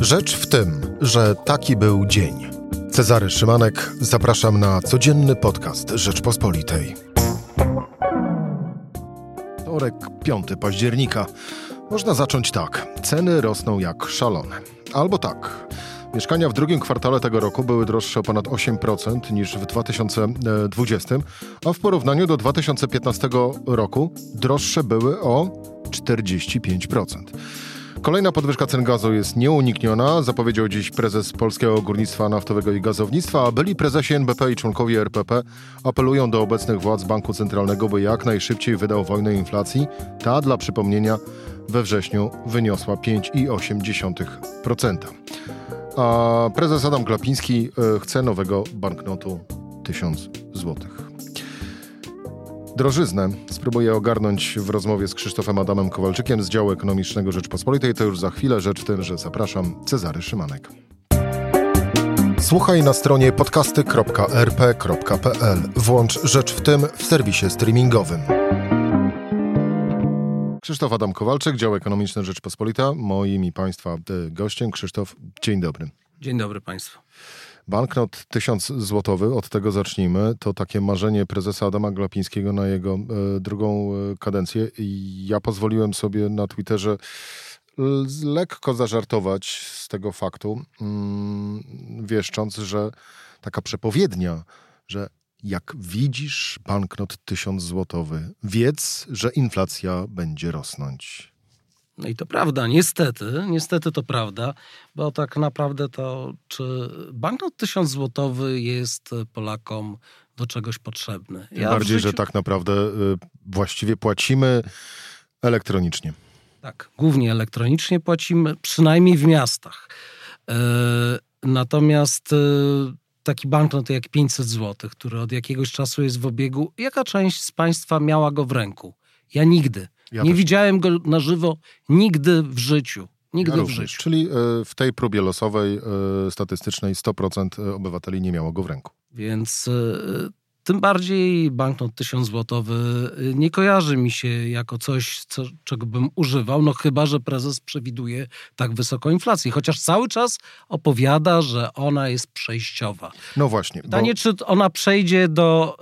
Rzecz w tym, że taki był dzień. Cezary Szymanek, zapraszam na codzienny podcast Rzeczpospolitej. Wtorek, 5 października. Można zacząć tak. Ceny rosną jak szalone. Albo tak. Mieszkania w drugim kwartale tego roku były droższe o ponad 8% niż w 2020, a w porównaniu do 2015 roku droższe były o 45%. Kolejna podwyżka cen gazu jest nieunikniona, zapowiedział dziś prezes Polskiego Górnictwa Naftowego i Gazownictwa, a byli prezesi NBP i członkowie RPP apelują do obecnych władz Banku Centralnego, by jak najszybciej wydał wojnę inflacji. Ta, dla przypomnienia, we wrześniu wyniosła 5,8%. A prezes Adam Glapiński e, chce nowego banknotu 1000 złotych. Drożyznę spróbuję ogarnąć w rozmowie z Krzysztofem Adamem Kowalczykiem z działu ekonomicznego Rzeczpospolitej. To już za chwilę. Rzecz w tym, że zapraszam Cezary Szymanek. Słuchaj na stronie podcasty.rp.pl. Włącz Rzecz w tym w serwisie streamingowym. Krzysztof Adam Kowalczyk, dział ekonomiczny Rzeczpospolita. Moim i Państwa e, gościem. Krzysztof, dzień dobry. Dzień dobry Państwu. Banknot 1000 złotowy, od tego zacznijmy. To takie marzenie prezesa Adama Glapińskiego na jego e, drugą e, kadencję. Ja pozwoliłem sobie na Twitterze lekko zażartować z tego faktu, mm, wieszcząc, że taka przepowiednia, że jak widzisz banknot 1000 złotowy, wiedz, że inflacja będzie rosnąć. No i to prawda, niestety, niestety to prawda, bo tak naprawdę to, czy banknot 1000 złotowy jest Polakom do czegoś potrzebny. Tym ja bardziej, życiu... że tak naprawdę y, właściwie płacimy elektronicznie. Tak, głównie elektronicznie płacimy, przynajmniej w miastach. E, natomiast e, taki banknot jak 500 zł, który od jakiegoś czasu jest w obiegu, jaka część z Państwa miała go w ręku? Ja nigdy. Ja nie też. widziałem go na żywo nigdy w życiu. Nigdy ja w życiu. Czyli e, w tej próbie losowej, e, statystycznej 100% obywateli nie miało go w ręku. Więc e, tym bardziej banknot 1000 złotowy nie kojarzy mi się jako coś, co, czego bym używał, no chyba, że prezes przewiduje tak wysoką inflację. Chociaż cały czas opowiada, że ona jest przejściowa. No właśnie. Pytanie, bo... czy ona przejdzie do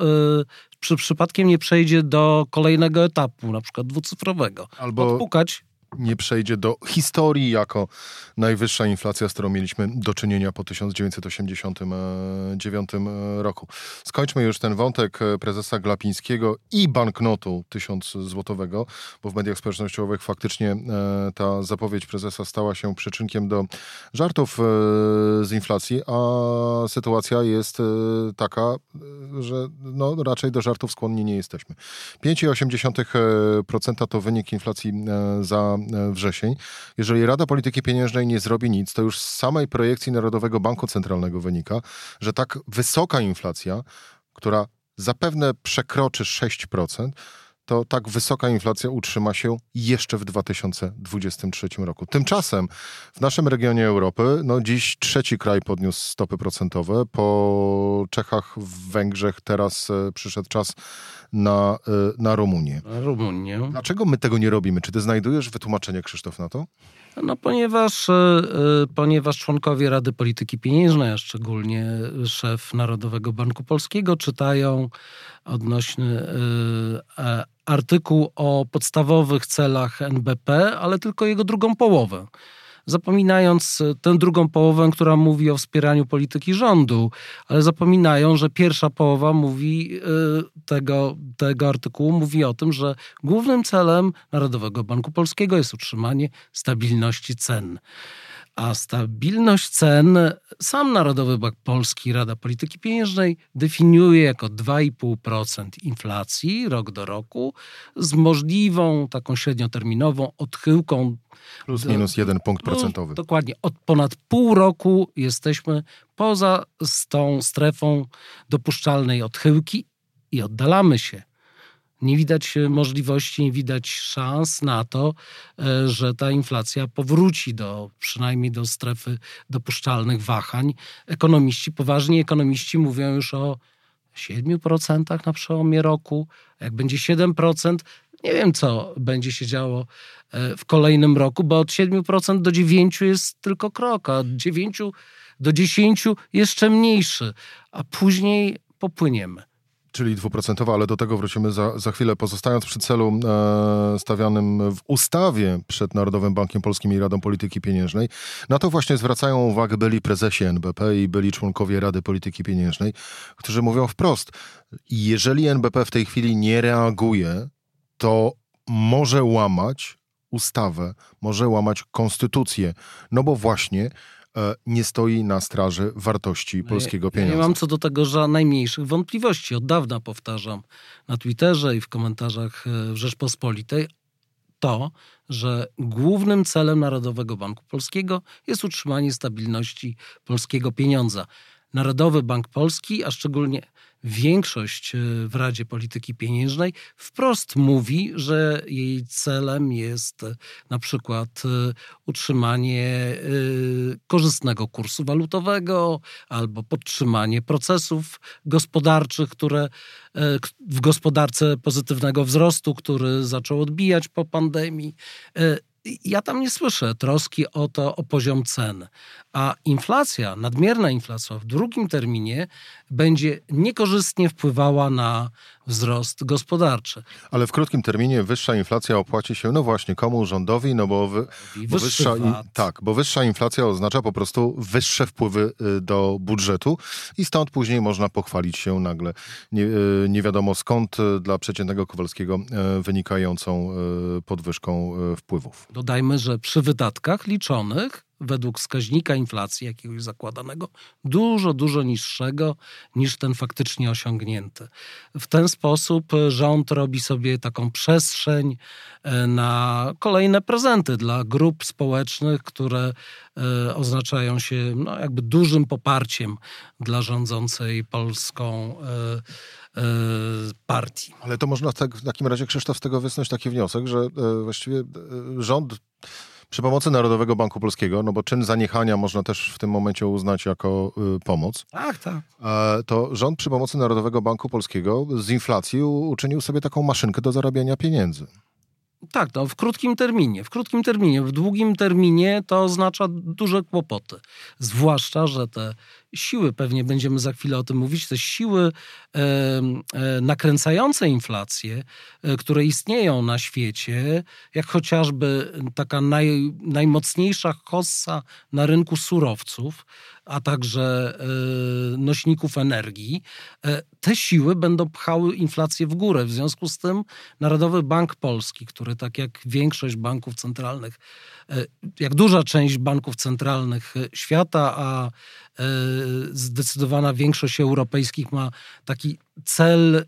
czy przypadkiem nie przejdzie do kolejnego etapu, na przykład dwucyfrowego. Albo Odpukać nie przejdzie do historii jako najwyższa inflacja, z którą mieliśmy do czynienia po 1989 e, roku. Skończmy już ten wątek e, prezesa Glapińskiego i banknotu 1000 złotowego, bo w mediach społecznościowych faktycznie e, ta zapowiedź prezesa stała się przyczynkiem do żartów z inflacji, a sytuacja jest taka, że no, raczej do żartów skłonni nie jesteśmy. 5,8% to wynik inflacji za E, wrzesień. Jeżeli Rada Polityki Pieniężnej nie zrobi nic, to już z samej projekcji Narodowego Banku Centralnego wynika, że tak wysoka inflacja, która zapewne przekroczy 6%, to tak wysoka inflacja utrzyma się jeszcze w 2023 roku. Tymczasem w naszym regionie Europy, no dziś trzeci kraj podniósł stopy procentowe. Po Czechach, w Węgrzech teraz e, przyszedł czas na, e, na Rumunię. Na Rumunię. Dlaczego my tego nie robimy? Czy ty znajdujesz wytłumaczenie, Krzysztof, na to? No ponieważ, e, ponieważ członkowie Rady Polityki Pieniężnej, a szczególnie szef Narodowego Banku Polskiego czytają odnośny artykuł o podstawowych celach NBP, ale tylko jego drugą połowę zapominając e, tę drugą połowę, która mówi o wspieraniu polityki rządu, ale zapominają, że pierwsza połowa mówi e, tego, tego artykułu mówi o tym, że głównym celem Narodowego Banku Polskiego jest utrzymanie stabilności cen. A stabilność cen sam Narodowy Bank Polski, Rada Polityki Pieniężnej definiuje jako 2,5% inflacji rok do roku z możliwą taką średnioterminową odchyłką. Plus do, minus jeden punkt no, procentowy. Dokładnie. Od ponad pół roku jesteśmy poza z tą strefą dopuszczalnej odchyłki i oddalamy się nie widać e, możliwości, nie widać szans na to, e, że ta inflacja powróci do przynajmniej do strefy dopuszczalnych wahań. Ekonomiści, poważni ekonomiści mówią już o 7% na przełomie roku. Jak będzie 7%, Nie wiem, co będzie się działo e, w kolejnym roku, bo od 7% do 9% jest tylko krok, a od 9% do 10% jeszcze mniejszy, a później popłyniemy. Czyli dwuprocentowa, ale do tego wrócimy za, za chwilę. Pozostając przy celu e, stawianym w ustawie przed Narodowym Bankiem Polskim i Radą Polityki Pieniężnej, na to właśnie zwracają uwagę byli prezesi NBP i byli członkowie Rady Polityki Pieniężnej, którzy mówią wprost, jeżeli NBP w tej chwili nie reaguje, to może łamać ustawę, może łamać konstytucję, no bo właśnie nie stoi na straży wartości polskiego pieniądza. Ja nie mam co do tego że najmniejszych wątpliwości. Od dawna powtarzam na Twitterze i w komentarzach e, w Rzeczpospolitej to, że głównym celem Narodowego Banku Polskiego jest utrzymanie stabilności polskiego pieniądza. Narodowy Bank Polski, a szczególnie większość e, w Radzie Polityki Pieniężnej wprost mówi, że jej celem jest e, na przykład e, utrzymanie korzystnego kursu walutowego albo podtrzymanie procesów gospodarczych, które w gospodarce pozytywnego wzrostu, który zaczął odbijać po pandemii ja tam nie słyszę troski o to, o poziom cen. A inflacja, nadmierna inflacja w drugim terminie będzie niekorzystnie wpływała na wzrost gospodarczy. Ale w krótkim terminie wyższa inflacja opłaci się, no właśnie, komu rządowi, no bo, wy, bo wyższa, tak, bo wyższa inflacja oznacza po prostu wyższe wpływy y, do budżetu i stąd później można pochwalić się nagle nie, y, nie wiadomo skąd y, dla przeciętnego Kowalskiego wynikającą podwyżką wpływów. Dodajmy, że przy wydatkach liczonych według wskaźnika inflacji jakiegoś zakładanego dużo, dużo niższego niż ten faktycznie osiągnięty. W ten sposób rząd robi sobie taką przestrzeń e, na kolejne prezenty dla grup społecznych, które e, oznaczają się no, jakby dużym poparciem dla rządzącej Polską e, partii. Ale to można tak, w takim razie, Krzysztof, z tego wysnuć taki wniosek, że właściwie rząd przy pomocy Narodowego Banku Polskiego, no bo czyn zaniechania można też w tym momencie uznać jako y, pomoc. Tak, tak. E, to rząd przy pomocy Narodowego Banku Polskiego z inflacji uczynił sobie taką maszynkę do zarabiania pieniędzy. Tak, no w krótkim terminie. W krótkim terminie. W długim terminie to oznacza duże kłopoty. Zwłaszcza, że te siły, pewnie będziemy za chwilę o tym mówić, te siły e, e, nakręcające inflację, e, które istnieją na świecie, jak chociażby taka naj, najmocniejsza hossa na rynku surowców, a także e, nośników energii, e, te siły będą pchały inflację w górę. W związku z tym Narodowy Bank Polski, który tak jak większość banków centralnych, e, jak duża część banków centralnych świata, a zdecydowana większość europejskich ma taki cel,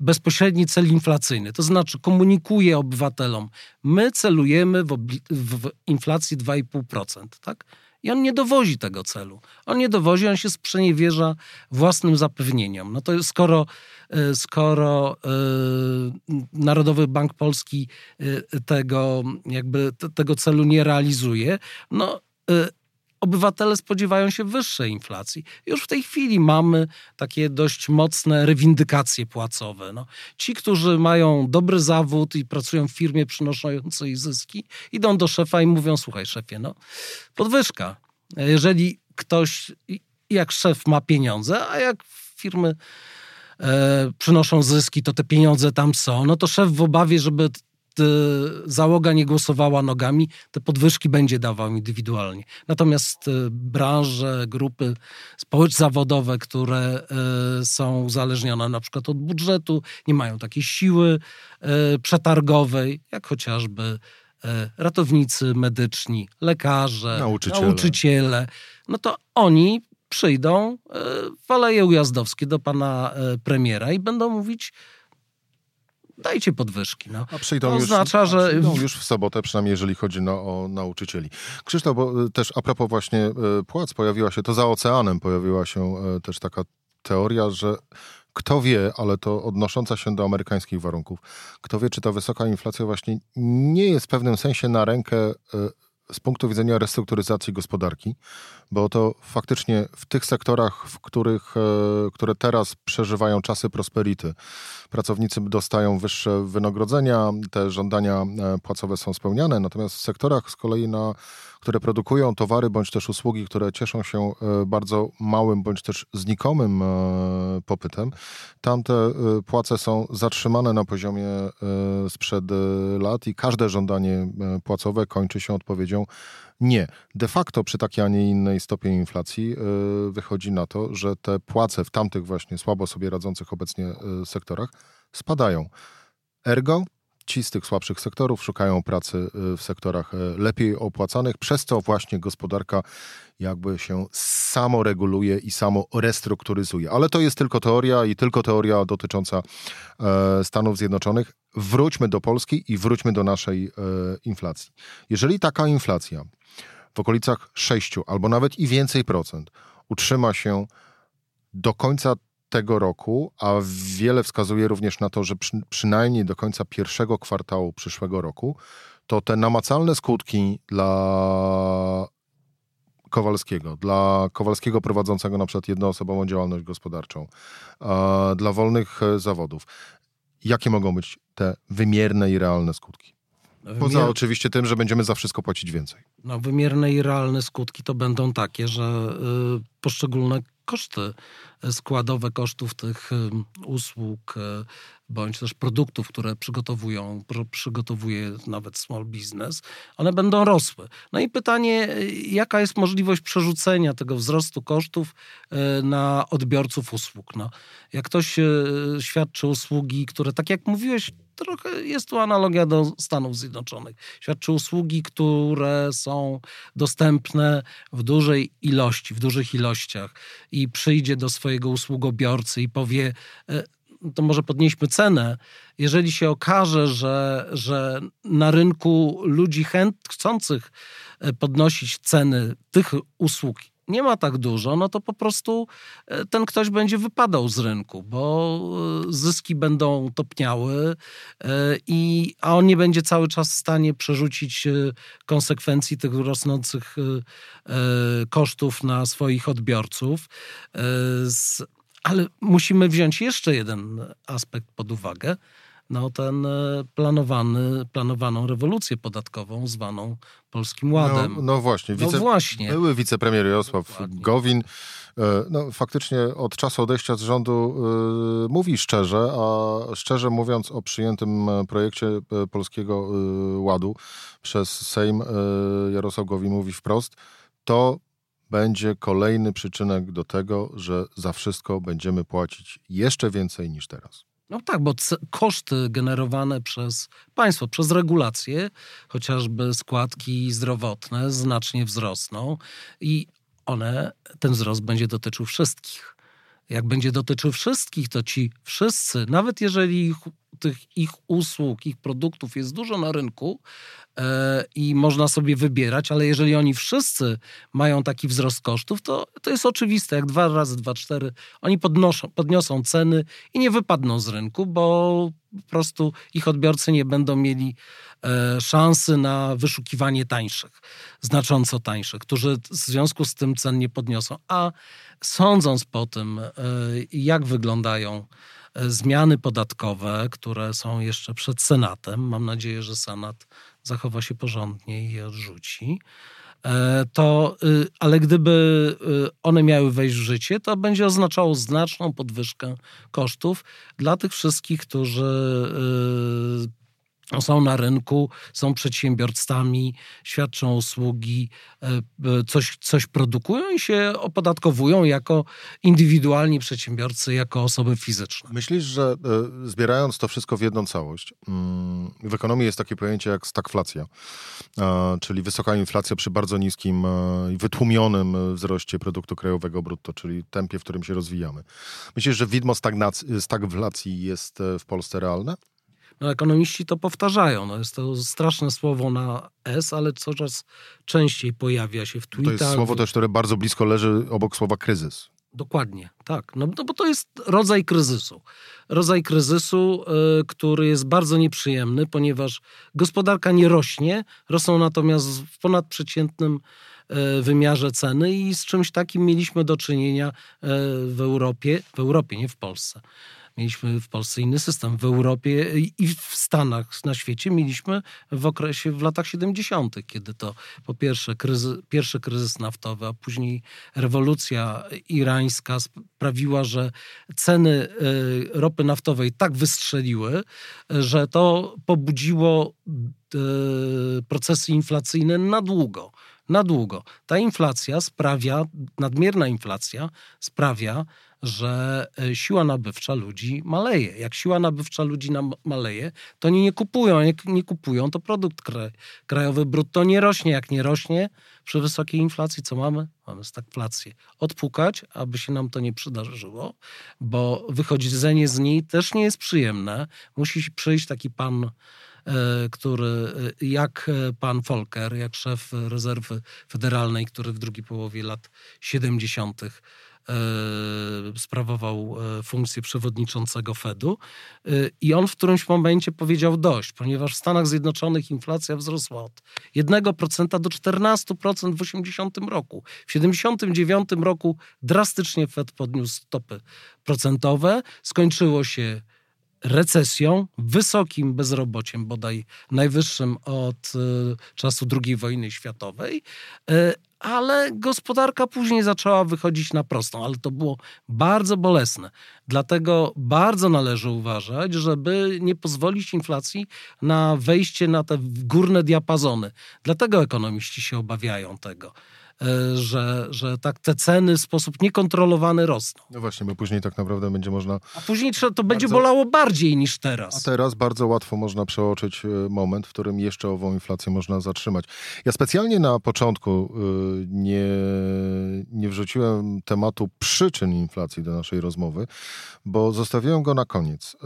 bezpośredni cel inflacyjny. To znaczy komunikuje obywatelom, my celujemy w, w inflacji 2,5%, tak? I on nie dowozi tego celu. On nie dowozi, on się sprzeniewierza własnym zapewnieniom. No to skoro, e, skoro yy, Narodowy Bank Polski yy, tego, jakby tego celu nie realizuje, no obywatele spodziewają się wyższej inflacji. Już w tej chwili mamy takie dość mocne rewindykacje płacowe. No, ci, którzy mają dobry zawód i pracują w firmie przynoszącej zyski, idą do szefa i mówią: Słuchaj, szefie, no, podwyżka. Jeżeli ktoś, jak szef ma pieniądze, a jak firmy e, przynoszą zyski, to te pieniądze tam są, no to szef w obawie, żeby załoga nie głosowała nogami, te podwyżki będzie dawał indywidualnie. Natomiast e, branże, grupy społeczno-zawodowe, które e, są uzależnione na przykład od budżetu, nie mają takiej siły przetargowej, jak chociażby ratownicy medyczni, lekarze, nauczyciele. nauczyciele, no to oni przyjdą w Aleje Ujazdowskie do pana premiera i będą mówić dajcie podwyżki. No. A przyjdą, to oznacza, już, że... przyjdą już w sobotę, przynajmniej jeżeli chodzi no, o nauczycieli. Krzysztof, bo y, też a propos właśnie y, płac, pojawiła się, to za oceanem pojawiła się y, też taka teoria, że kto wie, ale to odnosząca się do amerykańskich warunków, kto wie, czy ta wysoka inflacja właśnie nie jest w pewnym sensie na rękę z punktu widzenia restrukturyzacji gospodarki, bo to faktycznie w tych sektorach, w których, e, które teraz przeżywają czasy prosperity, pracownicy dostają wyższe wynagrodzenia, te żądania e, płacowe są spełniane, natomiast w sektorach z kolei na które produkują towary bądź też usługi, które cieszą się e, bardzo małym bądź też znikomym popytem, tamte płace są zatrzymane na poziomie sprzed lat i każde żądanie płacowe kończy się odpowiedzią nie. De facto przy takiej, a nie innej stopie inflacji wychodzi na to, że te płace w tamtych właśnie słabo sobie radzących obecnie sektorach spadają. Ergo ci z tych słabszych sektorów szukają pracy yy, w sektorach lepiej opłacanych, przez co właśnie gospodarka jakby się samo reguluje i samo restrukturyzuje. Ale to jest tylko teoria i tylko teoria dotycząca Stanów Zjednoczonych. Wróćmy do Polski i wróćmy do naszej inflacji. Jeżeli taka inflacja w okolicach 6 albo nawet i więcej procent utrzyma się do końca tego roku, a wiele wskazuje również na to, że przy, przynajmniej do końca pierwszego kwartału przyszłego roku, to te namacalne skutki dla Kowalskiego, dla Kowalskiego prowadzącego na przykład jednoosobową działalność gospodarczą, dla wolnych e, zawodów. Jakie mogą być te wymierne i realne skutki? Poza Wymier... oczywiście tym, że będziemy za wszystko płacić więcej. No, wymierne i realne skutki to będą takie, że y, poszczególne koszty składowe kosztów tych usług e, bądź też produktów, które przygotowują, przygotowuje nawet small business, one będą rosły. No i pytanie, e, jaka jest możliwość przerzucenia tego wzrostu kosztów e, na odbiorców usług? No, jak ktoś świadczy usługi, które, tak jak mówiłeś, trochę jest tu analogia do Stanów Zjednoczonych. Świadczy usługi, które są dostępne w dużej ilości, w dużych ilościach i przyjdzie do swojego usługobiorcy i powie, e, to może podnieśmy cenę, jeżeli się okaże, że, że na rynku ludzi chęt, chcących e, podnosić ceny tych usług nie ma tak dużo, no to po prostu e, ten ktoś będzie wypadał z rynku, bo zyski będą topniały, i, a on nie będzie cały czas w stanie przerzucić konsekwencji tych rosnących kosztów na swoich odbiorców. Ale musimy wziąć jeszcze jeden aspekt pod uwagę. No, ten e, planowany, planowaną rewolucję podatkową zwaną Polskim Ładem. No, no właśnie, wice, no właśnie. Były wicepremier Jarosław Dokładnie. Gowin e, no, faktycznie od czasu odejścia z rządu y, mówi szczerze, a szczerze mówiąc o przyjętym projekcie Polskiego Ładu przez Sejm, Jarosław Gowin mówi wprost, to będzie kolejny przyczynek do tego, że za wszystko będziemy płacić jeszcze więcej niż teraz. No tak, bo koszty generowane przez państwo, przez regulacje, chociażby składki zdrowotne, znacznie wzrosną i one, ten wzrost będzie dotyczył wszystkich. Jak będzie dotyczył wszystkich, to ci wszyscy, nawet jeżeli tych ich usług, ich produktów jest dużo na rynku, E, i można sobie wybierać, ale jeżeli oni wszyscy mają taki wzrost kosztów, to, to jest oczywiste, jak dwa razy dwa, cztery, oni podnoszą, podniosą ceny i nie wypadną z rynku, bo po prostu ich odbiorcy nie będą mieli e, szansy na wyszukiwanie tańszych, znacząco tańszych, którzy w związku z tym cen nie podniosą. A sądząc po tym, e, jak wyglądają zmiany podatkowe, które są jeszcze przed Senatem, mam nadzieję, że Senat zachowa się porządnie i je odrzuci. E, to, y, ale gdyby y, one miały wejść w życie, to będzie oznaczało znaczną podwyżkę kosztów dla tych wszystkich, którzy y, są na rynku, są przedsiębiorcami, świadczą usługi, e, coś, coś produkują i się opodatkowują jako indywidualni przedsiębiorcy, jako osoby fizyczne. Myślisz, że e, zbierając to wszystko w jedną całość, mm, w ekonomii jest takie pojęcie jak stagflacja, czyli wysoka inflacja przy bardzo niskim e, i wytłumionym wzroście produktu krajowego brutto, czyli tempie, w którym się rozwijamy. Myślisz, że widmo stagflacji jest w Polsce realne? No, ekonomiści to powtarzają. No, jest to straszne słowo na S, ale coraz częściej pojawia się w tweetach. To jest słowo też, które bardzo blisko leży obok słowa kryzys. Dokładnie, tak. No, no bo to jest rodzaj kryzysu. Rodzaj kryzysu, y, który jest bardzo nieprzyjemny, ponieważ gospodarka nie rośnie, rosną natomiast w ponadprzeciętnym y, wymiarze ceny i z czymś takim mieliśmy do czynienia y, w Europie, w Europie, nie w Polsce. Mieliśmy w Polsce inny system. W Europie i w Stanach na świecie mieliśmy w okresie, w latach 70., kiedy to po pierwsze kryzys, pierwszy kryzys naftowy, a później rewolucja irańska sprawiła, że ceny y, ropy naftowej tak wystrzeliły, że to pobudziło y, procesy inflacyjne na długo na długo. Ta inflacja sprawia, nadmierna inflacja sprawia, że e, siła nabywcza ludzi maleje. Jak siła nabywcza ludzi maleje, to oni nie kupują. Jak nie kupują, to produkt krajowy brutto nie rośnie. Jak nie rośnie, przy wysokiej inflacji co mamy? Mamy stagflację. Odpukać, aby się nam to nie przydarzyło, bo wychodzenie z niej też nie jest przyjemne. Musi przyjść taki pan e, który e, jak pan Volker, jak szef rezerwy federalnej, który w drugiej połowie lat 70 E, sprawował e, funkcję przewodniczącego Fedu. E, i on w którymś momencie powiedział dość, ponieważ w Stanach Zjednoczonych inflacja wzrosła od 1% do 14% w 80 roku. W 79 roku drastycznie Fed podniósł stopy procentowe, skończyło się recesją, wysokim bezrobociem, bodaj najwyższym od czasu II wojny światowej, ale gospodarka później zaczęła wychodzić na prostą, ale to było bardzo bolesne. Dlatego bardzo należy uważać, żeby nie pozwolić inflacji na wejście na te górne diapazony. Dlatego ekonomiści się obawiają tego. E, że, że tak te ceny w sposób niekontrolowany rosną. No właśnie, bo później tak naprawdę będzie można... A później to bardzo... będzie bolało bardziej niż teraz. A teraz bardzo łatwo można przeoczyć e, moment, w którym jeszcze ową inflację można zatrzymać. Ja specjalnie na początku e, nie, nie wrzuciłem tematu przyczyn inflacji do naszej rozmowy, bo zostawiłem go na koniec.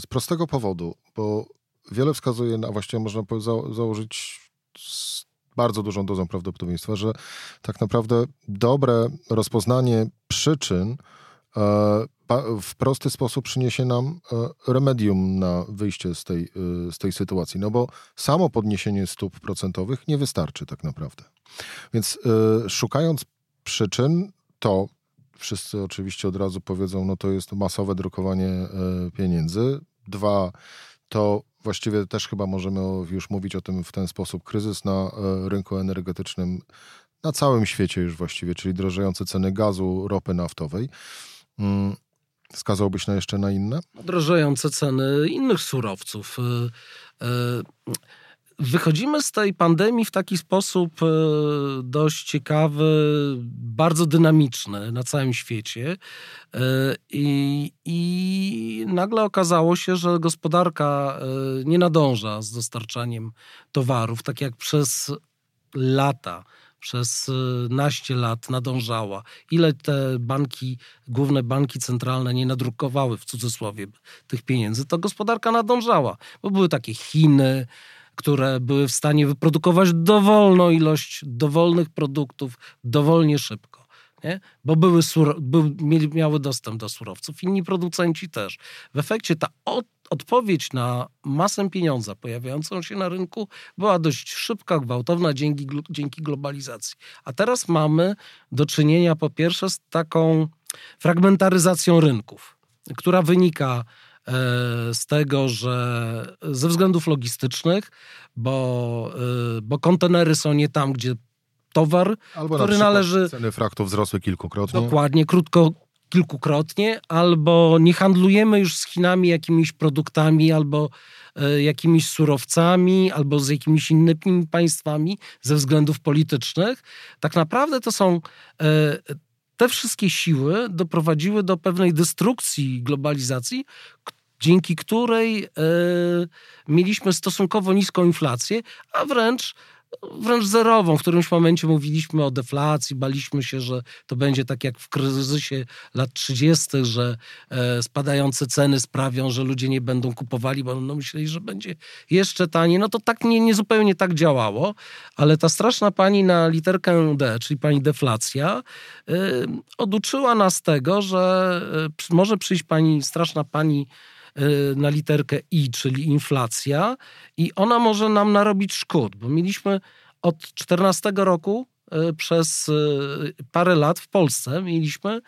Z prostego powodu, bo wiele wskazuje na, właściwie można założyć bardzo dużą dozą prawdopodobieństwa, że tak naprawdę dobre rozpoznanie przyczyn e, w prosty sposób przyniesie nam e, remedium na wyjście z tej, e, z tej sytuacji. No bo samo podniesienie stóp procentowych nie wystarczy tak naprawdę. Więc szukając przyczyn, to wszyscy oczywiście od razu powiedzą, no to jest masowe drukowanie pieniędzy. Dwa, to właściwie też chyba możemy już mówić o tym w ten sposób. Kryzys na e, rynku energetycznym na całym świecie już właściwie, czyli drożejące ceny gazu, ropy naftowej. Mm, skazałbyś na jeszcze na inne? Drożejące ceny innych surowców. Wychodzimy z tej pandemii w taki sposób e, dość ciekawy, bardzo dynamiczny na całym świecie. E, I, I, nagle okazało się, że gospodarka e, nie nadąża z dostarczaniem towarów, tak jak przez lata przez naście lat nadążała. Ile te banki, główne banki centralne nie nadrukowały w cudzysłowie tych pieniędzy, to gospodarka nadążała, bo były takie Chiny, które były w stanie wyprodukować dowolną ilość dowolnych produktów dowolnie szybko. Nie? Bo były by, mieli, miały dostęp do surowców, inni producenci też. W efekcie ta od, odpowiedź na masę pieniądza pojawiającą się na rynku była dość szybka, gwałtowna dzięki, dzięki globalizacji. A teraz mamy do czynienia po pierwsze z taką fragmentaryzacją rynków, która wynika z tego, że ze względów logistycznych, bo, e, bo kontenery są nie tam, gdzie towar, Albo który należy. Ceny fraktów wzrosły kilkukrotnie. Dokładnie, krótko kilkukrotnie, albo nie handlujemy już z Chinami jakimiś produktami, albo e, jakimiś surowcami, albo z jakimiś innymi państwami ze względów politycznych. Tak naprawdę to są te wszystkie siły doprowadziły do pewnej destrukcji globalizacji, dzięki której e, mieliśmy stosunkowo niską inflację, a wręcz wręcz zerową. W którymś momencie mówiliśmy o deflacji, baliśmy się, że to będzie tak jak w kryzysie lat 30., że e, spadające ceny sprawią, że ludzie nie będą kupowali, bo będą myśleli, że będzie jeszcze taniej. No to tak nie, nie zupełnie tak działało, ale ta straszna pani na literkę D, czyli pani deflacja, e, oduczyła nas tego, że może przyjść pani, straszna pani na literkę I, czyli inflacja, i ona może nam narobić szkód, bo mieliśmy od 14 roku y, przez y, parę lat w Polsce mieliśmy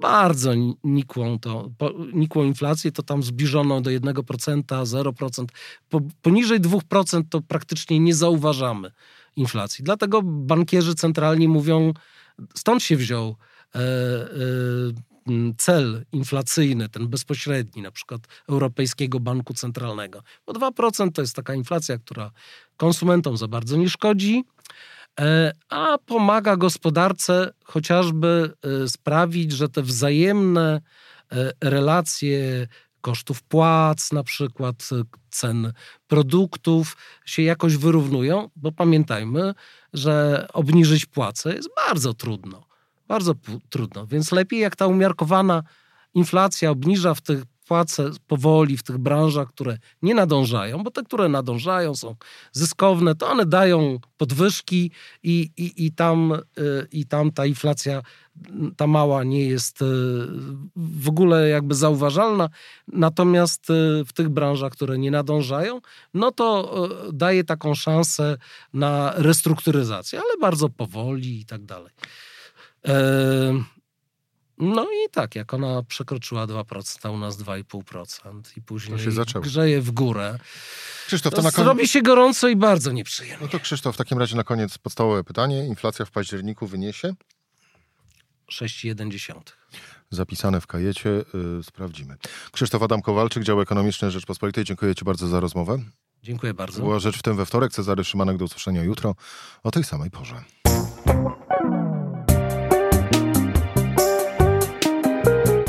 bardzo nikłą, to, nikłą inflację, to tam zbliżono do 1%, 0%. Po, poniżej 2% to praktycznie nie zauważamy inflacji. Dlatego bankierzy centralni mówią, stąd się wziął cel inflacyjny, ten bezpośredni, na przykład Europejskiego Banku Centralnego. Bo 2% to jest taka inflacja, która konsumentom za bardzo nie szkodzi, e, a pomaga gospodarce chociażby e, sprawić, że te wzajemne e, relacje kosztów płac, na przykład cen produktów się jakoś wyrównują, bo pamiętajmy, że obniżyć płace jest bardzo trudno. Bardzo trudno. Więc lepiej, jak ta umiarkowana inflacja obniża w tych płace powoli w tych branżach, które nie nadążają, bo te, które nadążają, są zyskowne, to one dają podwyżki i, i, i, tam, y, i tam ta inflacja, ta mała nie jest y, w ogóle jakby zauważalna. Natomiast y, w tych branżach, które nie nadążają, no to daje taką szansę na restrukturyzację, ale bardzo powoli i tak dalej. No i tak, jak ona przekroczyła 2%, a u nas 2,5% i później się grzeje w górę. Krzysztof, to, to na koniec... Robi się gorąco i bardzo nieprzyjemnie. No to Krzysztof, w takim razie na koniec podstawowe pytanie. Inflacja w październiku wyniesie? 6,1. Zapisane w kajecie, yy, sprawdzimy. Krzysztof Adam Kowalczyk, dział ekonomiczny Rzeczpospolitej. Dziękuję Ci bardzo za rozmowę. Dziękuję bardzo. Była rzecz w tym we wtorek. Cezary Szymanek do usłyszenia jutro o tej samej porze.